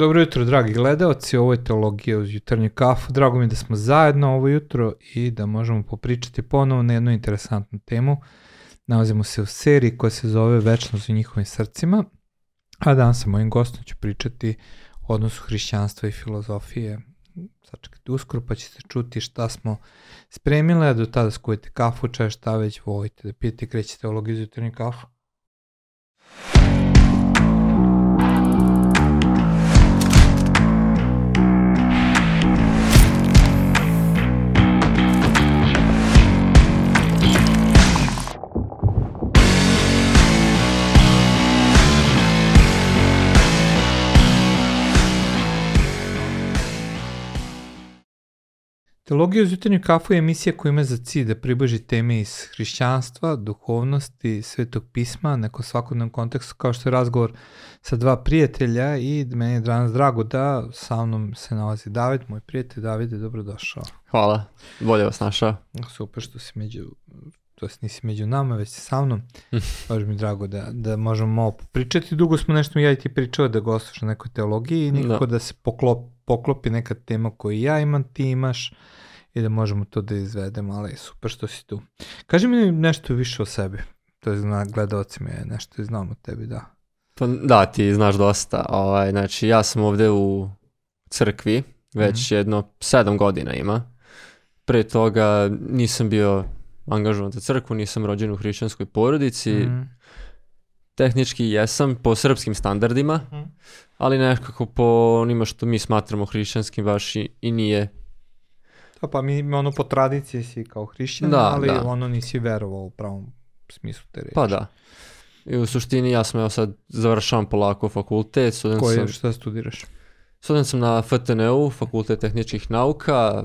Dobro jutro, dragi gledaoci, ovo je Teologija uz jutarnju kafu. Drago mi je da smo zajedno ovo jutro i da možemo popričati ponovo na jednu interesantnu temu. Nalazimo se u seriji koja se zove Večnost u njihovim srcima, a danas sa mojim gostom ću pričati o odnosu hrišćanstva i filozofije. Sačekajte uskoro pa ćete čuti šta smo spremile, a do tada skujete kafu, čaj, šta već volite da pijete krećete teologiju uz jutarnju kafu. Muzika Teologija uz jutarnju kafu je emisija koja ima za cilj da približi teme iz hrišćanstva, duhovnosti, svetog pisma, neko svakodnevnom kontekstu kao što je razgovor sa dva prijatelja i meni je danas drago da sa mnom se nalazi David, moj prijatelj. Davide, dobrodošao. Hvala, bolje vas našao. Super što si među to jest nisi među nama, već si sa mnom. Baš mi drago da, da možemo malo pričati. Dugo smo nešto ja i ti pričao da gostaš na nekoj teologiji i da. nikako da. da se poklopi poklopi neka tema koju ja imam, ti imaš i da možemo to da izvedemo, ali super što si tu. Kaži mi nešto više o sebi, to je zna, gledalcima je nešto i znam o tebi, da. Pa da, ti znaš dosta, ovaj, znači ja sam ovde u crkvi, već mm -hmm. jedno sedam godina ima. Pre toga nisam bio angažovan za crkvu, nisam rođen u hrišćanskoj porodici, mm -hmm tehnički jesam po srpskim standardima, mm. ali nekako po onima što mi smatramo hrišćanskim baš i, i nije. Da, pa mi ono po tradiciji si kao hrišćan, da, ali da. ono nisi verovao u pravom smislu te reči. Pa da. I u suštini ja sam evo sad završavam polako fakultet. Student Koje, šta studiraš? Student sam na FTNU, Fakultet tehničkih nauka,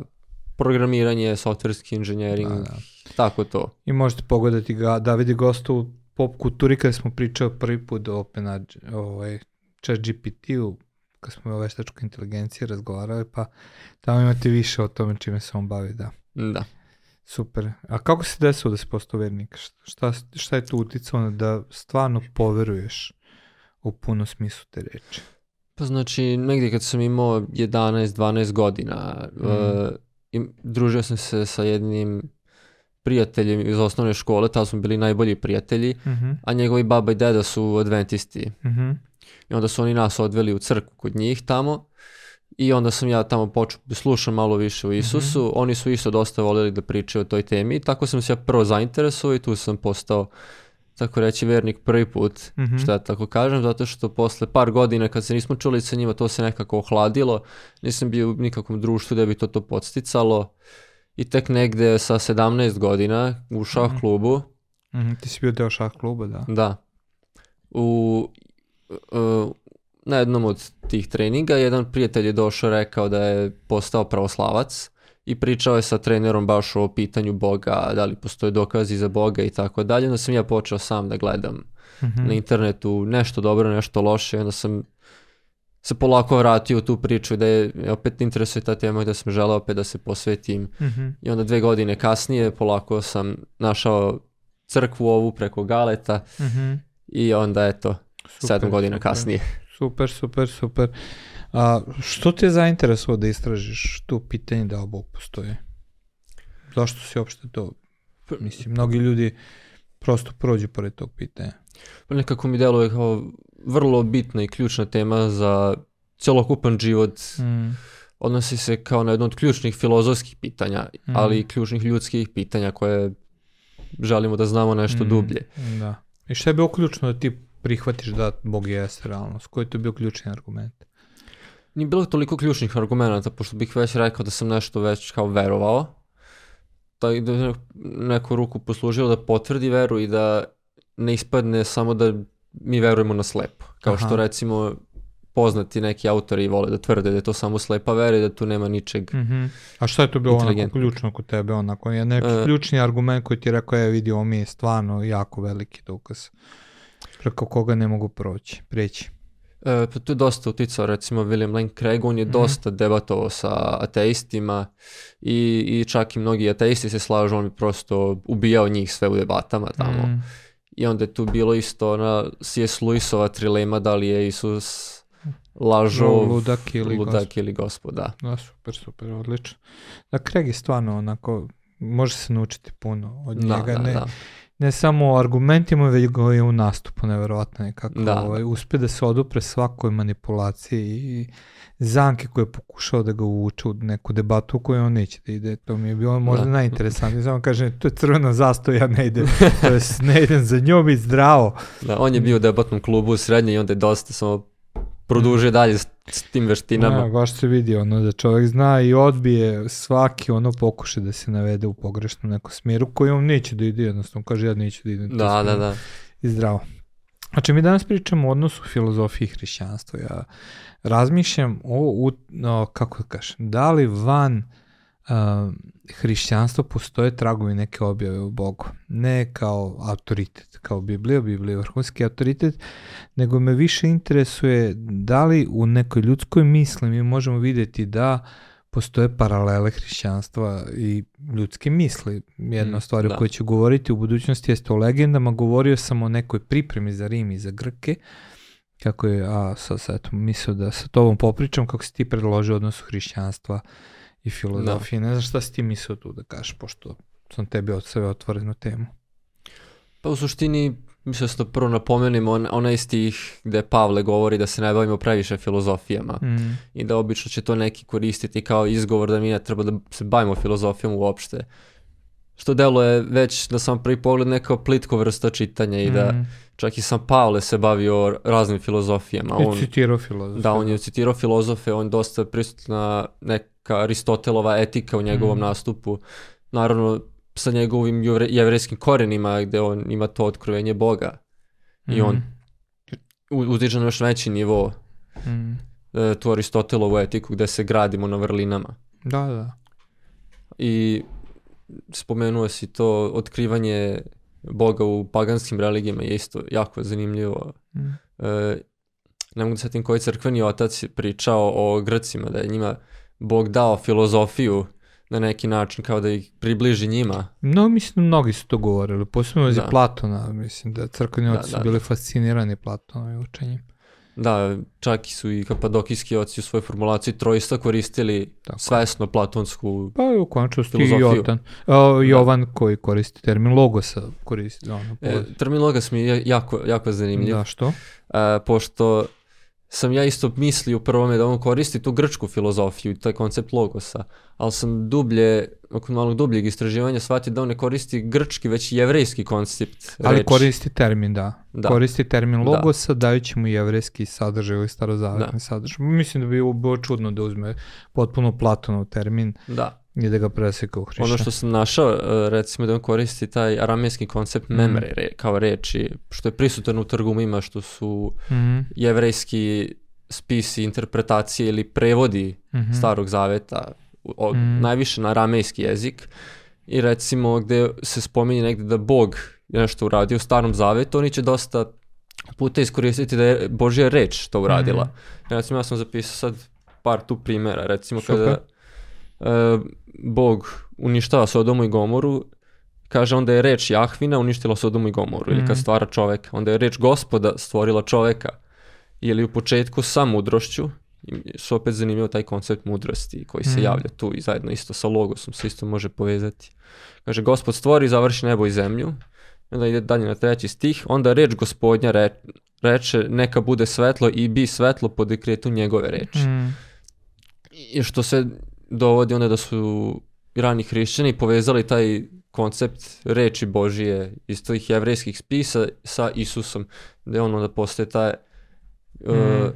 programiranje, softverski inženjering, da, da. tako to. I možete pogodati ga, Davidi Gostu pop kulturi kada smo pričali prvi put o open, ovaj, chat GPT-u, kad smo o veštačkoj inteligenciji razgovarali, pa tamo imate više o tome čime se on bavi, da. Da. Super. A kako se desilo da si postao vernik? Šta, šta je tu uticalo da stvarno poveruješ u puno smislu te reči? Pa znači, negde kad sam imao 11-12 godina, mm. uh, im, družio sam se sa jednim prijateljem iz osnovne škole, tamo smo bili najbolji prijatelji, uh mhm. -huh. a njegovi baba i deda su adventisti. Uh mhm. -huh. I onda su oni nas odveli u crku kod njih tamo i onda sam ja tamo počeo da slušam malo više o mhm. Isusu. Uh -huh. Oni su isto dosta voljeli da pričaju o toj temi. Tako sam se ja prvo zainteresovao i tu sam postao tako reći vernik prvi put, mm -hmm. što ja tako kažem, zato što posle par godina kad se nismo čuli sa njima, to se nekako ohladilo, nisam bio u nikakvom društvu da bi to to podsticalo i tek negde sa 17 godina u šah mm -hmm. klubu. Mm -hmm, ti si bio deo šah kluba, da. Da. U, uh, na jednom od tih treninga jedan prijatelj je došao rekao da je postao pravoslavac i pričao je sa trenerom baš o pitanju Boga, da li postoje dokazi za Boga i tako dalje. Onda sam ja počeo sam da gledam mm -hmm. na internetu nešto dobro, nešto loše. Onda sam se polako vratio u tu priču da je opet interesuje ta tema i da sam želeo opet da se posvetim. Mm -hmm. I onda dve godine kasnije polako sam našao crkvu ovu preko Galeta mm -hmm. i onda eto, super, sedam godina super. kasnije. Super, super, super. A, što te zainteresovao da istražiš tu pitanje da li Bog postoje? Zašto si uopšte to? Mislim, mnogi ljudi prosto prođu pored tog pitanja. Pa nekako mi deluje kao vrlo bitna i ključna tema za celokupan život. Mm. Odnosi se kao na jedno od ključnih filozofskih pitanja, mm. ali i ključnih ljudskih pitanja koje želimo da znamo nešto mm. dublje. Da. I šta je bilo ključno da ti prihvatiš da Bog jeste realnost? Koji je to bio ključni argument? Nije bilo toliko ključnih argumenta, pošto bih već rekao da sam nešto već kao verovao. Tako je da neku ruku poslužio da potvrdi veru i da ne ispadne samo da mi verujemo na slepo. Kao Aha. što recimo poznati neki autori vole da tvrde da je to samo slepa vera i da tu nema ničeg mm -hmm. A šta je to bilo onako ključno kod tebe? Onako, je neki uh, ključni argument koji ti je rekao, je vidi, ovo mi je stvarno jako veliki dokaz preko koga ne mogu proći, preći. E, pa tu je dosta uticao, recimo William Lane Craig, on je mm -hmm. dosta debatovao sa ateistima i, i čak i mnogi ateisti se slažu, on bi prosto ubijao njih sve u debatama tamo. Mm -hmm I onda je tu bilo isto ona C.S. Lewisova trilema da li je Isus lažo no, ludak ili ludak gospod. Ili gospod da. da. super, super, odlično. Da, Craig je stvarno onako, može se naučiti puno od da, njega. Da, ne, da ne samo u argumentima, već go je u nastupu, nevjerovatno nekako. da. ovaj, uspe da se odupre svakoj manipulaciji i zanke koje je pokušao da ga uvuče u neku debatu u koju on neće da ide. To mi je bilo možda da. najinteresantnije. Samo kaže, to je crvena zastoja, ja ne idem. to je, ne idem za njom i zdravo. Da, on je bio u debatnom klubu u srednje i onda je dosta samo produže dalje s, s tim veštinama. Ja, baš se vidi ono da čovek zna i odbije svaki ono pokuše da se navede u pogrešnu neku smjeru koju on neće da ide, jednostavno kaže ja neću da idem. Da, da, da. I zdravo. Znači, mi danas pričamo o odnosu filozofije i hrišćanstva. Ja razmišljam o, u, o kako da kažem, da li van uh, hrišćanstvo postoje tragovi neke objave u Bogu. Ne kao autoritet, kao Biblija, Biblija je vrhunski autoritet, nego me više interesuje da li u nekoj ljudskoj misli mi možemo videti da postoje paralele hrišćanstva i ljudske misli. Jedna mm, stvar o da. kojoj ću govoriti u budućnosti jeste o legendama. Govorio sam o nekoj pripremi za Rim i za Grke, kako je, a sad, sad mislio da sa tobom popričam, kako si ti predložio odnosu hrišćanstva uh, i Filadelfije. Da. Ne znam šta si ti mislio tu da kažeš, pošto sam tebi od sebe otvorenu temu. Pa u suštini, mislim da prvo napomenim, on, onaj stih gde Pavle govori da se ne bavimo previše filozofijama mm. i da obično će to neki koristiti kao izgovor da mi ne treba da se bavimo filozofijom uopšte. Što delo je već na sam prvi pogled neka plitko vrsta čitanja i da mm. čak i sam Pavle se bavio raznim filozofijama. I on, citirao filozofe. Da, on je da. citirao filozofe, on dosta prisutna nek, ka Aristotelova etika u njegovom mm. nastupu. Naravno, sa njegovim jevrejskim korenima gde on ima to otkrovenje Boga. Mm. I on mm-hmm. uzdiže na još veći nivo mm. E, tu Aristotelovu etiku gde se gradimo na vrlinama. Da, da. I spomenuo si to otkrivanje Boga u paganskim religijama je isto jako zanimljivo. Mm. E, ne mogu da setim koji crkveni otac pričao o Grcima, da je njima Bog dao filozofiju na neki način kao da ih približi njima. No, mislim, mnogi su to govorili, posebno da. Platona, mislim da crkveni da, oci da, su da. bili fascinirani Platonovim učenjem. Da, čak i su i kapadokijski oci u svojoj formulaciji trojstva koristili Tako. svesno platonsku Pa je u končnosti i Jotan. O, da. Jovan da. koji koristi termin logosa koristi. Ono, e, termin logos mi je jako, jako zanimljiv. Da, što? E, pošto sam ja isto mislio prvome da on koristi tu grčku filozofiju i taj koncept logosa, ali sam dublje, nakon malog dubljeg istraživanja shvatio da on ne koristi grčki, već jevrejski koncept. Ali reči. koristi termin, da. da. Koristi termin da. logosa, da. dajući mu jevrejski sadržaj ili starozavetni da. sadržaj. Mislim da bi bilo čudno da uzme potpuno Platonov termin da. I da ga preseka u hrišćan. Ono što sam našao, e, recimo da on koristi taj aramijski koncept mhm. memre re, kao reči, što je prisutan u trgumima, što su mm jevrejski spisi, interpretacije ili prevodi mm -hmm. starog zaveta, o, mm najviše na aramejski jezik. I recimo gde se spominje negde da Bog je nešto uradio u starom zavetu, oni će dosta puta iskoristiti da je Božja reč to uradila. Mm -hmm. Recimo ja sam zapisao sad par tu primera, recimo Super. kada E, Bog uništava Sodomu i Gomoru, kaže onda je reč Jahvina uništila Sodomu i Gomoru, mm. ili kad mhm. stvara čoveka, onda je reč gospoda stvorila čoveka, ili u početku sa mudrošću, su opet zanimljivo taj koncept mudrosti koji se mm. javlja tu i zajedno isto sa logosom se isto može povezati. Kaže, gospod stvori, završi nebo i zemlju, onda ide dalje na treći stih, onda reč gospodnja re, reče neka bude svetlo i bi svetlo po dekretu njegove reči. Mm. I što se dovodi onda da su rani hrišćani povezali taj koncept reči Božije iz tih jevrejskih spisa sa Isusom, gde on onda postaje ta, mm. uh,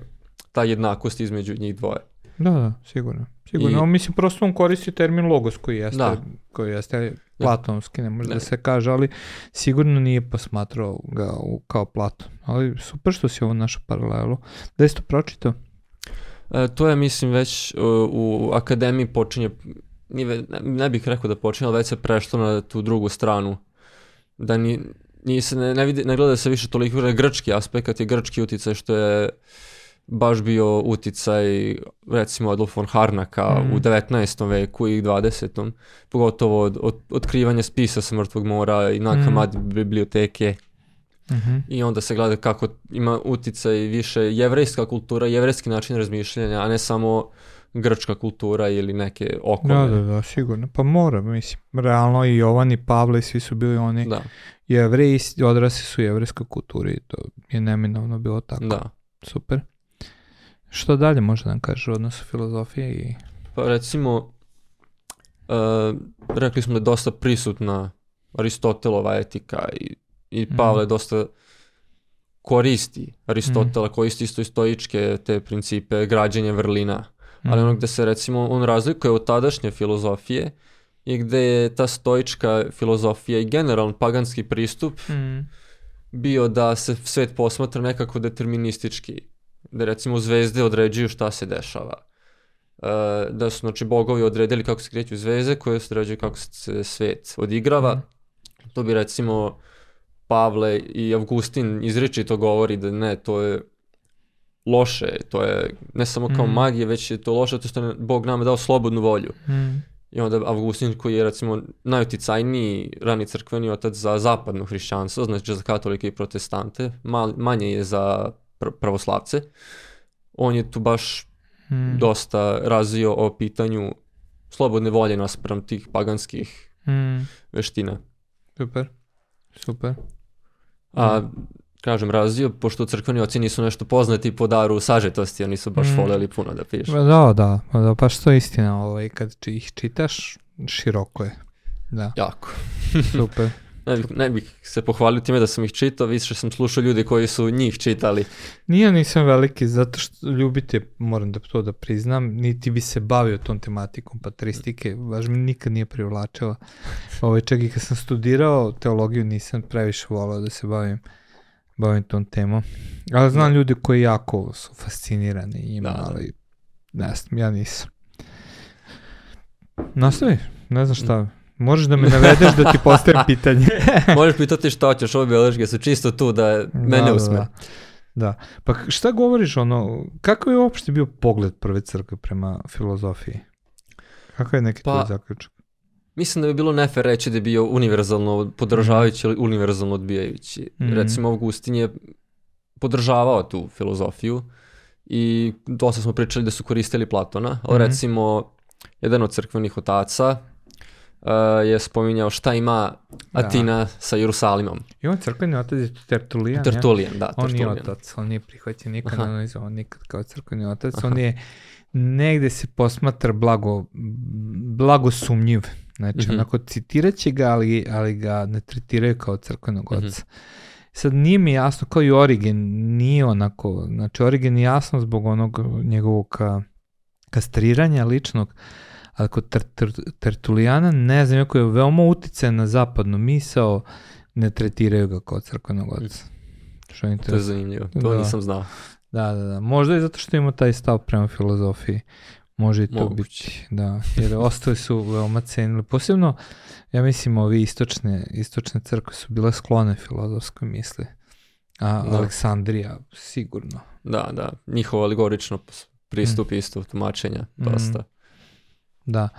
ta jednakost između njih dvoje. Da, da, sigurno. Sigurno, I, on, mislim, prosto on koristi termin logos koji jeste, da. koji jeste da. platonski, ne može da se kaže, ali sigurno nije posmatrao ga u, kao Platon. Ali super što si ovo našo paralelu. Da isto pročitao? E, to je, mislim, već e, u akademiji počinje, ne bih rekao da počinje, ali već se prešlo na tu drugu stranu. Da ni, ni se ne, ne, vidi, ne gleda se više toliko na grčki aspekt, je grčki uticaj što je baš bio uticaj recimo Adolf von Harnaka mm. u 19. Mhm. veku i 20. pogotovo od, od, otkrivanja spisa sa mrtvog mora i nakamad mhm. mm. biblioteke Mm -hmm. I onda se gleda kako ima uticaj više jevrejska kultura, jevrejski način razmišljanja, a ne samo grčka kultura ili neke da, okolne. Da, da, da, sigurno. Pa mora, mislim, realno i Jovan i Pavle, svi su bili oni da. jevreji, odrasli su jevrejska kultura i to je neminovno bilo tako. Da. Super. Što dalje može da nam kaže o odnosu filozofije i... Pa recimo, uh, rekli smo da je dosta prisutna Aristotelova etika i i mhm. Pavle mm. dosta koristi Aristotela, mm. koristi isto stoičke te principe građenja vrlina, mm. ali ono mhm. gde se recimo on razlikuje od tadašnje filozofije i gde je ta stoička filozofija i generalno paganski pristup mm. bio da se svet posmatra nekako deterministički, da recimo zvezde određuju šta se dešava. E, da su znači bogovi odredili kako se kreću zvezde koje određuju kako se svet odigrava. Mm. To bi recimo Pavle i Avgustin izričito govori da ne, to je loše, to je ne samo kao mm. magija, već je to loše to što je Bog nama dao slobodnu volju. Mm. I onda Avgustin koji je recimo najuticajniji rani crkveni otac za zapadnu hrišćanstvo, znači za katolike i protestante, mal, manje je za pr pravoslavce. On je tu baš mm. dosta razio o pitanju slobodne volje naspram tih paganskih mm. veština. Super, super a kažem razio, pošto crkveni oci nisu nešto poznati po daru sažetosti, oni su baš mm. voleli puno da pišu. Da, da, da, pa što je istina, ovaj, kad ih čitaš, široko je. Da. Jako. Super. ne bih, ne bih se pohvalio time da sam ih čitao, više sam slušao ljudi koji su njih čitali. Nije nisam veliki, zato što ljubite, moram da to da priznam, niti bi se bavio tom tematikom patristike, baš mi nikad nije privlačila. Ove, ovaj, čak i kad sam studirao teologiju nisam previše volao da se bavim bavim tom temom. Ali znam da. ljudi koji jako su fascinirani ima, da. da. ali ne znam, ja nisam. Nastavi, ne znam šta. Mm. Možeš da me navedeš da ti postavim pitanje. Možeš pitati šta hoćeš, ove beleške su čisto tu da mene da, da usme. Da, da. Pa šta govoriš ono, kako je uopšte bio pogled prve crkve prema filozofiji? Kako je neki pa, tvoj zaključak? Mislim da bi bilo nefer reći da je bio univerzalno podržavajući ili univerzalno odbijajući. Mm -hmm. Recimo Augustin je podržavao tu filozofiju i dosta smo pričali da su koristili Platona, ali mm -hmm. recimo jedan od crkvenih otaca, uh, je spominjao šta ima da. Atina da. sa Jerusalimom. I on crkveni otac je Tertulijan. Tertulijan, ja? da. On nije otac, on nije prihvaćen nikad, on nikad kao crkveni otac, Aha. on je negde se posmatra blago, blago sumnjiv. Znači, mm -hmm. onako citiraće ga, ali, ali ga ne tretiraju kao crkvenog mhm. oca. Mm -hmm. Sad nije mi jasno, kao i Origen, nije onako, znači Origen je jasno zbog onog njegovog kastriranja ličnog, uh, ali kod ter, ter, Tertulijana, ne znam, iako je veoma uticajan na zapadnu misao, ne tretiraju ga kao crkvenog oca. Što je interesantno. To je zanimljivo, to da. nisam znao. Da, da, da. Možda je zato što ima taj stav prema filozofiji. Može i to Moguće. biti, da. Jer ostali su veoma cenili. Posebno, ja mislim, ovi istočne, istočne crkve su bile sklone filozofskoj misli. A da. Aleksandrija, sigurno. Da, da. Njihov alegorično pristup mm. isto tumačenja, mm. dosta. Mm. Da.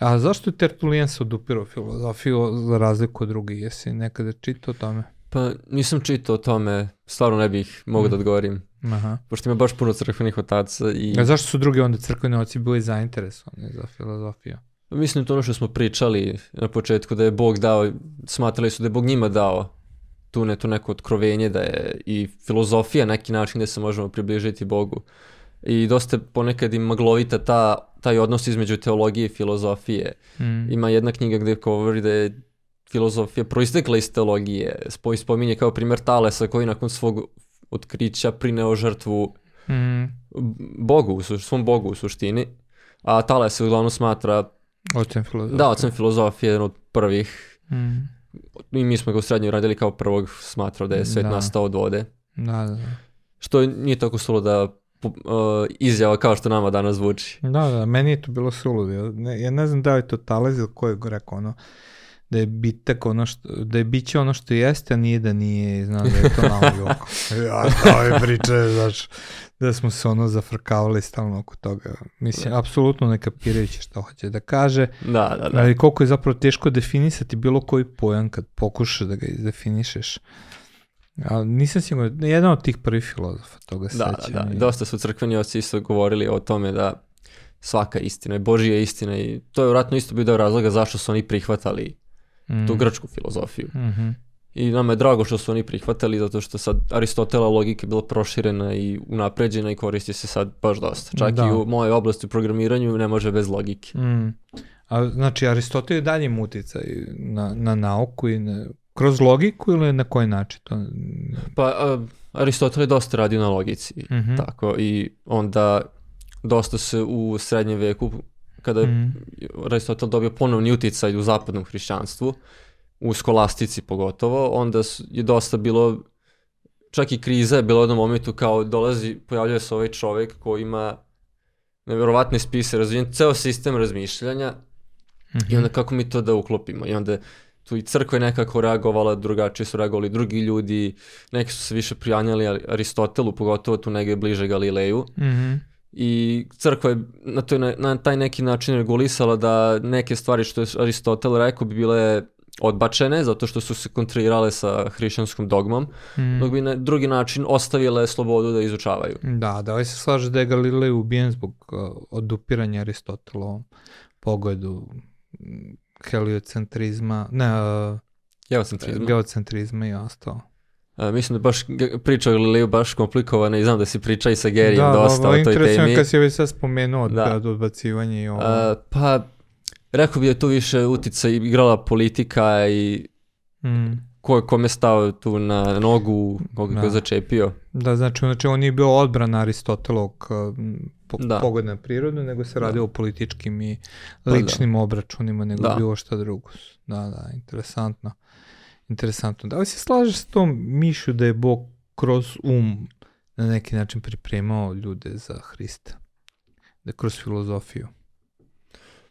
A zašto Tertulijan se odupirao filozofiju za razliku od drugih? Jesi nekada čitao o tome? Pa nisam čitao o tome, stvarno ne bih mogao da mm. da odgovorim. Aha. Pošto ima baš puno crkvenih otaca i... A zašto su drugi onda crkveni oci bili zainteresovani za filozofiju? Pa mislim to ono što smo pričali na početku, da je Bog dao, smatrali su da je Bog njima dao tu, ne, to neko otkrovenje, da je i filozofija neki način gde se možemo približiti Bogu i dosta ponekad i maglovita ta, taj odnos između teologije i filozofije. Mm. Ima jedna knjiga gde govori da je filozofija proistekla iz teologije. Spoj spominje kao primjer Talesa koji nakon svog otkrića prineo žrtvu mm. Bogu, u suš, svom Bogu u suštini. A Tales se uglavnom smatra ocem filozofije. Da, ocem filozofije, jedan od prvih. Mm. I mi smo ga u srednjoj radili kao prvog, smatrao da je svet da. nastao od vode. Da, da. da. Što nije tako sulo da uh, izjava kao što nama danas zvuči. Da, da, meni je to bilo suludo. Ja ne, ja ne znam da li je to Talez ili ko je rekao ono da je bitak ono što, da je biće ono što jeste, a nije da nije, znam da je to malo joko. ja, da ove priče, znači, da smo se ono zafrkavali stalno oko toga. Mislim, apsolutno ne kapirajući što hoće da kaže. Da, da, da. Ali koliko je zapravo teško definisati bilo koji pojam kad pokušaš da ga izdefinišeš. Ali nisam siguran, jedan od tih prvih filozofa toga da, sećam. Da, da, i... dosta su crkveni oci isto govorili o tome da svaka istina je Božija istina i to je vjerojatno isto bio deo razloga zašto su oni prihvatali mm. tu grčku filozofiju. Mm -hmm. I nama je drago što su oni prihvatali zato što sad Aristotela logika je bila proširena i unapređena i koristi se sad baš dosta. Čak da. i u mojoj oblasti u programiranju ne može bez logike. Mm. A, znači Aristotel je daljim mutica na, na nauku i na Kroz logiku ili na koji način? To... Pa, a, Aristotel je dosta radio na logici, mm -hmm. tako, i onda dosta se u srednjem veku, kada je mm -hmm. Aristotel dobio ponovni uticaj u zapadnom hrišćanstvu, u skolastici pogotovo, onda je dosta bilo, čak i kriza je bila u jednom momentu kao dolazi, pojavljuje se ovaj čovek koji ima nevjerovatne spise, razvijen ceo sistem razmišljanja mm -hmm. i mhm. onda kako mi to da uklopimo i onda tu i crkva je nekako reagovala, drugačije su reagovali drugi ljudi, neki su se više prijanjali Aristotelu, pogotovo tu negde bliže Galileju. Mm -hmm. I crkva je na, toj, na taj neki način regulisala da neke stvari što je Aristotel rekao bi bile odbačene zato što su se kontrirale sa hrišćanskom dogmom, mm. dok bi na drugi način ostavile slobodu da izučavaju. Da, da li se slaže da je Galilej ubijen zbog uh, odupiranja Aristotelovom pogledu heliocentrizma, ne, uh, geocentrizma. geocentrizma i ostalo. A, mislim da baš priča o Galileju baš komplikovana i znam da si priča i sa Gerijem da, da dosta da, o toj temi. Da, interesantno kad si već sad spomenuo da. da odbacivanje i ovo. A, pa, rekao bi da tu više utica igrala politika i mm ko je kome stao tu na nogu, koga da. ga začepio. Da, znači, znači on nije bio odbran Aristotelovog uh, po, da. pogleda na prirodu, nego se da. radilo da. o političkim i pa da. ličnim da. obračunima, nego da. bilo šta drugo. Da, da, interesantno. Interesantno. Da li se slažeš s tom mišlju da je Bog kroz um na neki način pripremao ljude za Hrista? Da kroz filozofiju?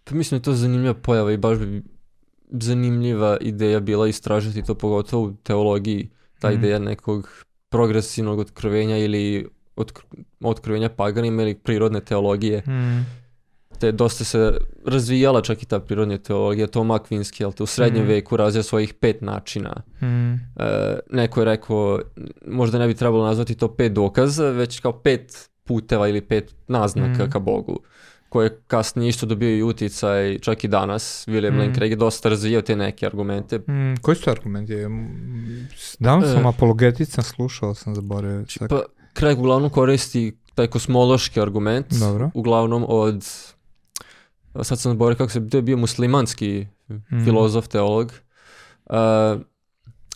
Pa mislim da je to zanimljiva pojava i baš bi zanimljiva ideja bila istražiti to, pogotovo u teologiji, ta mm. ideja nekog progresivnog otkrovenja ili otkr otkrovenja paganima ili prirodne teologije. Mm. Te dosta se razvijala čak i ta prirodna teologija, to Makvinski, jel te, u srednjem mm. veku razvija svojih pet načina. Mm. E, neko je rekao, možda ne bi trebalo nazvati to pet dokaza, već kao pet puteva ili pet naznaka mm. ka Bogu koji je kasnije isto dobio i uticaj, čak i danas, William mm. Linkreg je dosta razvijao te neke argumente. Mm, koji su argumenti? Danas e, sam e, apologetica, slušao sam, zaboravio. Sak... Pa, Craig uglavnom koristi taj kosmološki argument, Dobro. uglavnom od, sad sam zaboravio kako se, to je bio muslimanski mm. filozof, teolog, uh,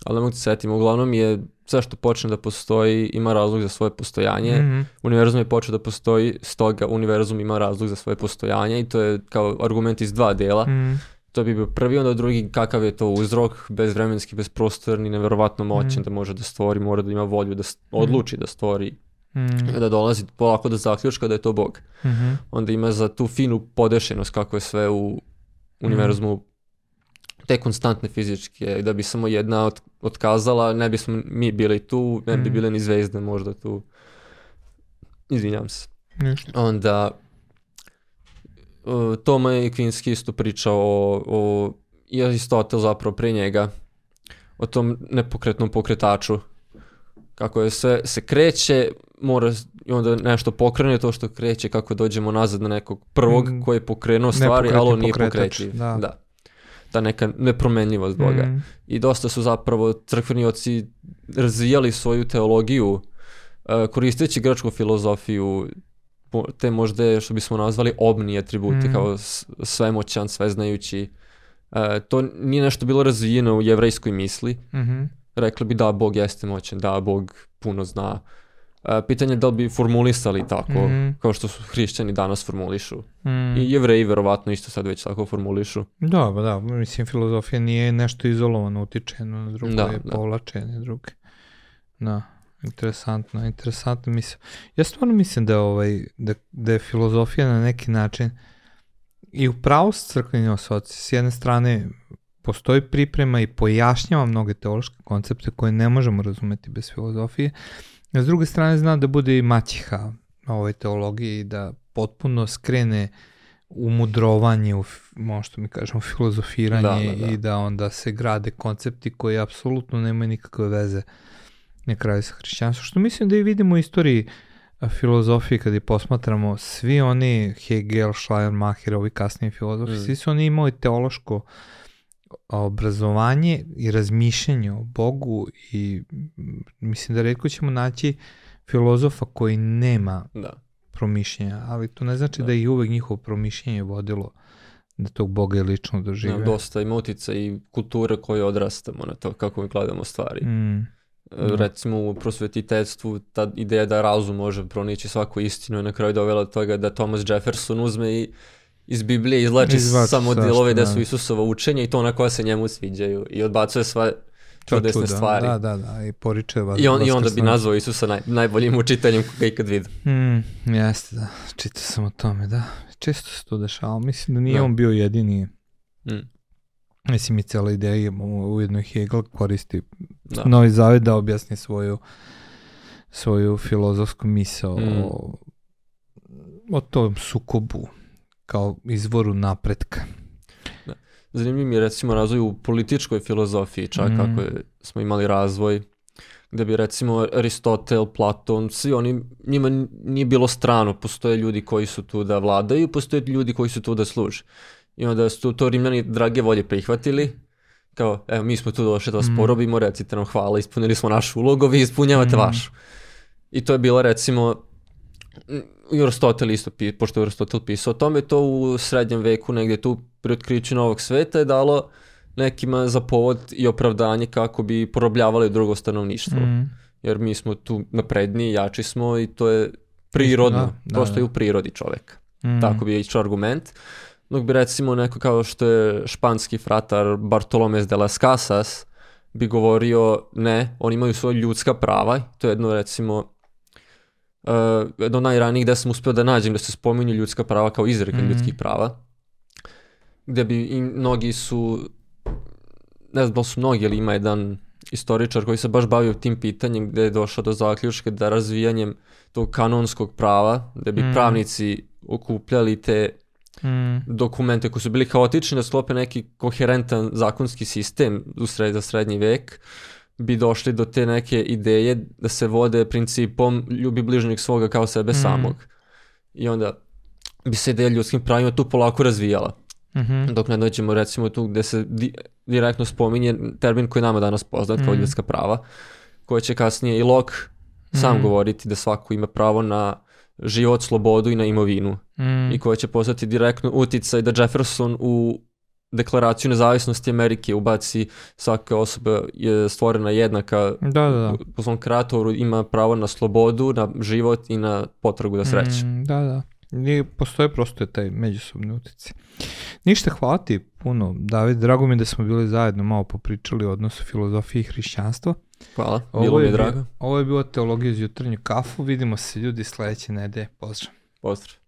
ali ne mogu se setim, uglavnom je sve što počne da postoji ima razlog za svoje postojanje. Mm -hmm. Univerzum je počeo da postoji, stoga univerzum ima razlog za svoje postojanje i to je kao argument iz dva dela. Mm -hmm. To bi bio prvi, onda drugi kakav je to uzrok, bezvremenski, bezprostorni, neverovatno moćan mm -hmm. da može da stvori, mora da ima volju da mhm. odluči da stvori Mm. da dolazi polako do zaključka da je to Bog. Mm -hmm. Onda ima za tu finu podešenost kako je sve u univerzumu te konstantne fizičke, da bi samo jedna od, otkazala, ne bismo mi bili tu, ne bi mm. bile ni zvezde možda tu. Izvinjam se. Ništa. Onda uh, Toma je Kvinski isto pričao o, o Aristotel zapravo pre njega o tom nepokretnom pokretaču kako je sve se kreće mora i onda nešto pokrene to što kreće kako dođemo nazad na nekog prvog mm. koji je pokrenuo stvari ali on nije pokretač, pokretljiv da. da ta neka nepromenljivost Boga. Mm. I dosta su zapravo crkveni oci razvijali svoju teologiju e, koristeći grčku filozofiju, te možda što bismo nazvali obni atributi mm. kao svemoćan, sveznajući. E, to nije nešto bilo razvijeno u jevrejskoj misli. Mm -hmm. Rekli bi da, Bog jeste moćan, da, Bog puno zna, E, pitanje je da li bi formulisali tako, mm -hmm. kao što su hrišćani danas formulišu. Mm. I jevreji verovatno isto sad već tako formulišu. Da, ba, pa da, mislim filozofija nije nešto izolovano, utičeno na drugo, da, je da. povlačenje druge. Da, interesantno, interesantno mislim. Ja stvarno mislim da, ovaj, da, da je filozofija na neki način i u pravu s crkveni osoci, s jedne strane postoji priprema i pojašnjava mnoge teološke koncepte koje ne možemo razumeti bez filozofije, A s druge strane zna da bude i matiha ove teologije da potpuno skrene u mudrovanje, u, možda mi kažemo filozofiranje da, da, da. i da onda se grade koncepti koji apsolutno nemaju nikakve veze na kraju sa hrišćanstvom, što mislim da i vidimo u istoriji filozofije kada je posmatramo, svi oni Hegel, Schleiermacher, ovi kasniji filozofi, mm. svi su oni imali teološko uh, obrazovanje i razmišljanje o Bogu i mislim da redko ćemo naći filozofa koji nema da. promišljenja, ali to ne znači da, da je uvek njihovo promišljenje vodilo da tog Boga je lično dožive. Da, dosta ima utica i kultura koju odrastamo na to, kako mi gledamo stvari. Mm. E, da. Recimo u prosvetiteljstvu ta ideja da razum može pronići svaku istinu je na kraju dovela toga da Thomas Jefferson uzme i iz Biblije izlači Izvači samo delove da su Isusova učenja i to ona koja se njemu sviđaju i odbacuje sva čudesne čuda. stvari. Da, da, da, i poriče vas. I, on, i onda bi nazvao Isusa naj, najboljim učiteljem koga ikad vidim. Mm, jeste, da, čitao sam o tome, da. Često se to dešava, mislim da nije da. on bio jedini. Mm. Mislim i cijela ideja, ujedno Hegel koristi da. novi zavet da objasni svoju svoju filozofsku misao mm. o, o tom sukobu kao izvoru napretka. Da. Zanimljiv mi je recimo razvoj u političkoj filozofiji, čak mm. kako je, smo imali razvoj gde bi recimo Aristotel, Platon, svi oni, njima nije bilo strano, postoje ljudi koji su tu da vladaju, postoje ljudi koji su tu da služe. I onda su to rimljani drage volje prihvatili, kao, evo, mi smo tu došli da vas mm. porobimo, recite nam hvala, ispunili smo našu ulogu, vi ispunjavate mm. vašu. I to je bilo recimo i mm, Aristotel isto, pošto je Aristotel pisao o tome, to u srednjem veku negde tu pri otkriću novog sveta je dalo nekima za povod i opravdanje kako bi porobljavali drugo stanovništvo. Mm. Jer mi smo tu napredniji, jači smo i to je da, prirodno, da, da, prosto je da. u prirodi čoveka. Mm. Tako bi ići argument. Dok bi recimo neko kao što je španski fratar Bartolomez de las Casas bi govorio ne, oni imaju svoje ljudska prava, to je jedno recimo uh, eh, do najranijih gde sam uspeo da nađem da se spominju ljudska prava kao izreka mm -hmm. ljudskih prava, gde bi i mnogi su, ne znam da su mnogi, ali ima jedan istoričar koji se baš bavio tim pitanjem gde je došao do zaključka da razvijanjem tog kanonskog prava, da bi mm. pravnici okupljali te mm. dokumente koji su bili kaotični da sklope neki koherentan zakonski sistem u sred, za srednji vek, uh, bi došli do te neke ideje da se vode principom ljubi bližnjeg svoga kao sebe mm. samog. I onda bi se ideja ljudskim pravima tu polako razvijala. Mm -hmm. Dok ne dođemo recimo tu gde se di direktno spominje termin koji nama danas poznat mm. kao mhm. ljudska prava, koje će kasnije i Locke sam mm. govoriti da svako ima pravo na život, slobodu i na imovinu. Mm. I koje će postati direktno uticaj da Jefferson u deklaraciju nezavisnosti Amerike ubaci svaka osoba je stvorena jednaka da, da, da. po svom kreatoru ima pravo na slobodu, na život i na potragu da sreće. Mm, da, da. I postoje prosto taj međusobni utjeci. Ništa, hvala ti puno, David. Drago mi je da smo bili zajedno malo popričali o odnosu filozofije i hrišćanstva. Hvala, ovo bilo mi je drago. Ovo je bila teologija iz jutarnju kafu. Vidimo se ljudi sledeće nedelje. Pozdrav. Pozdrav.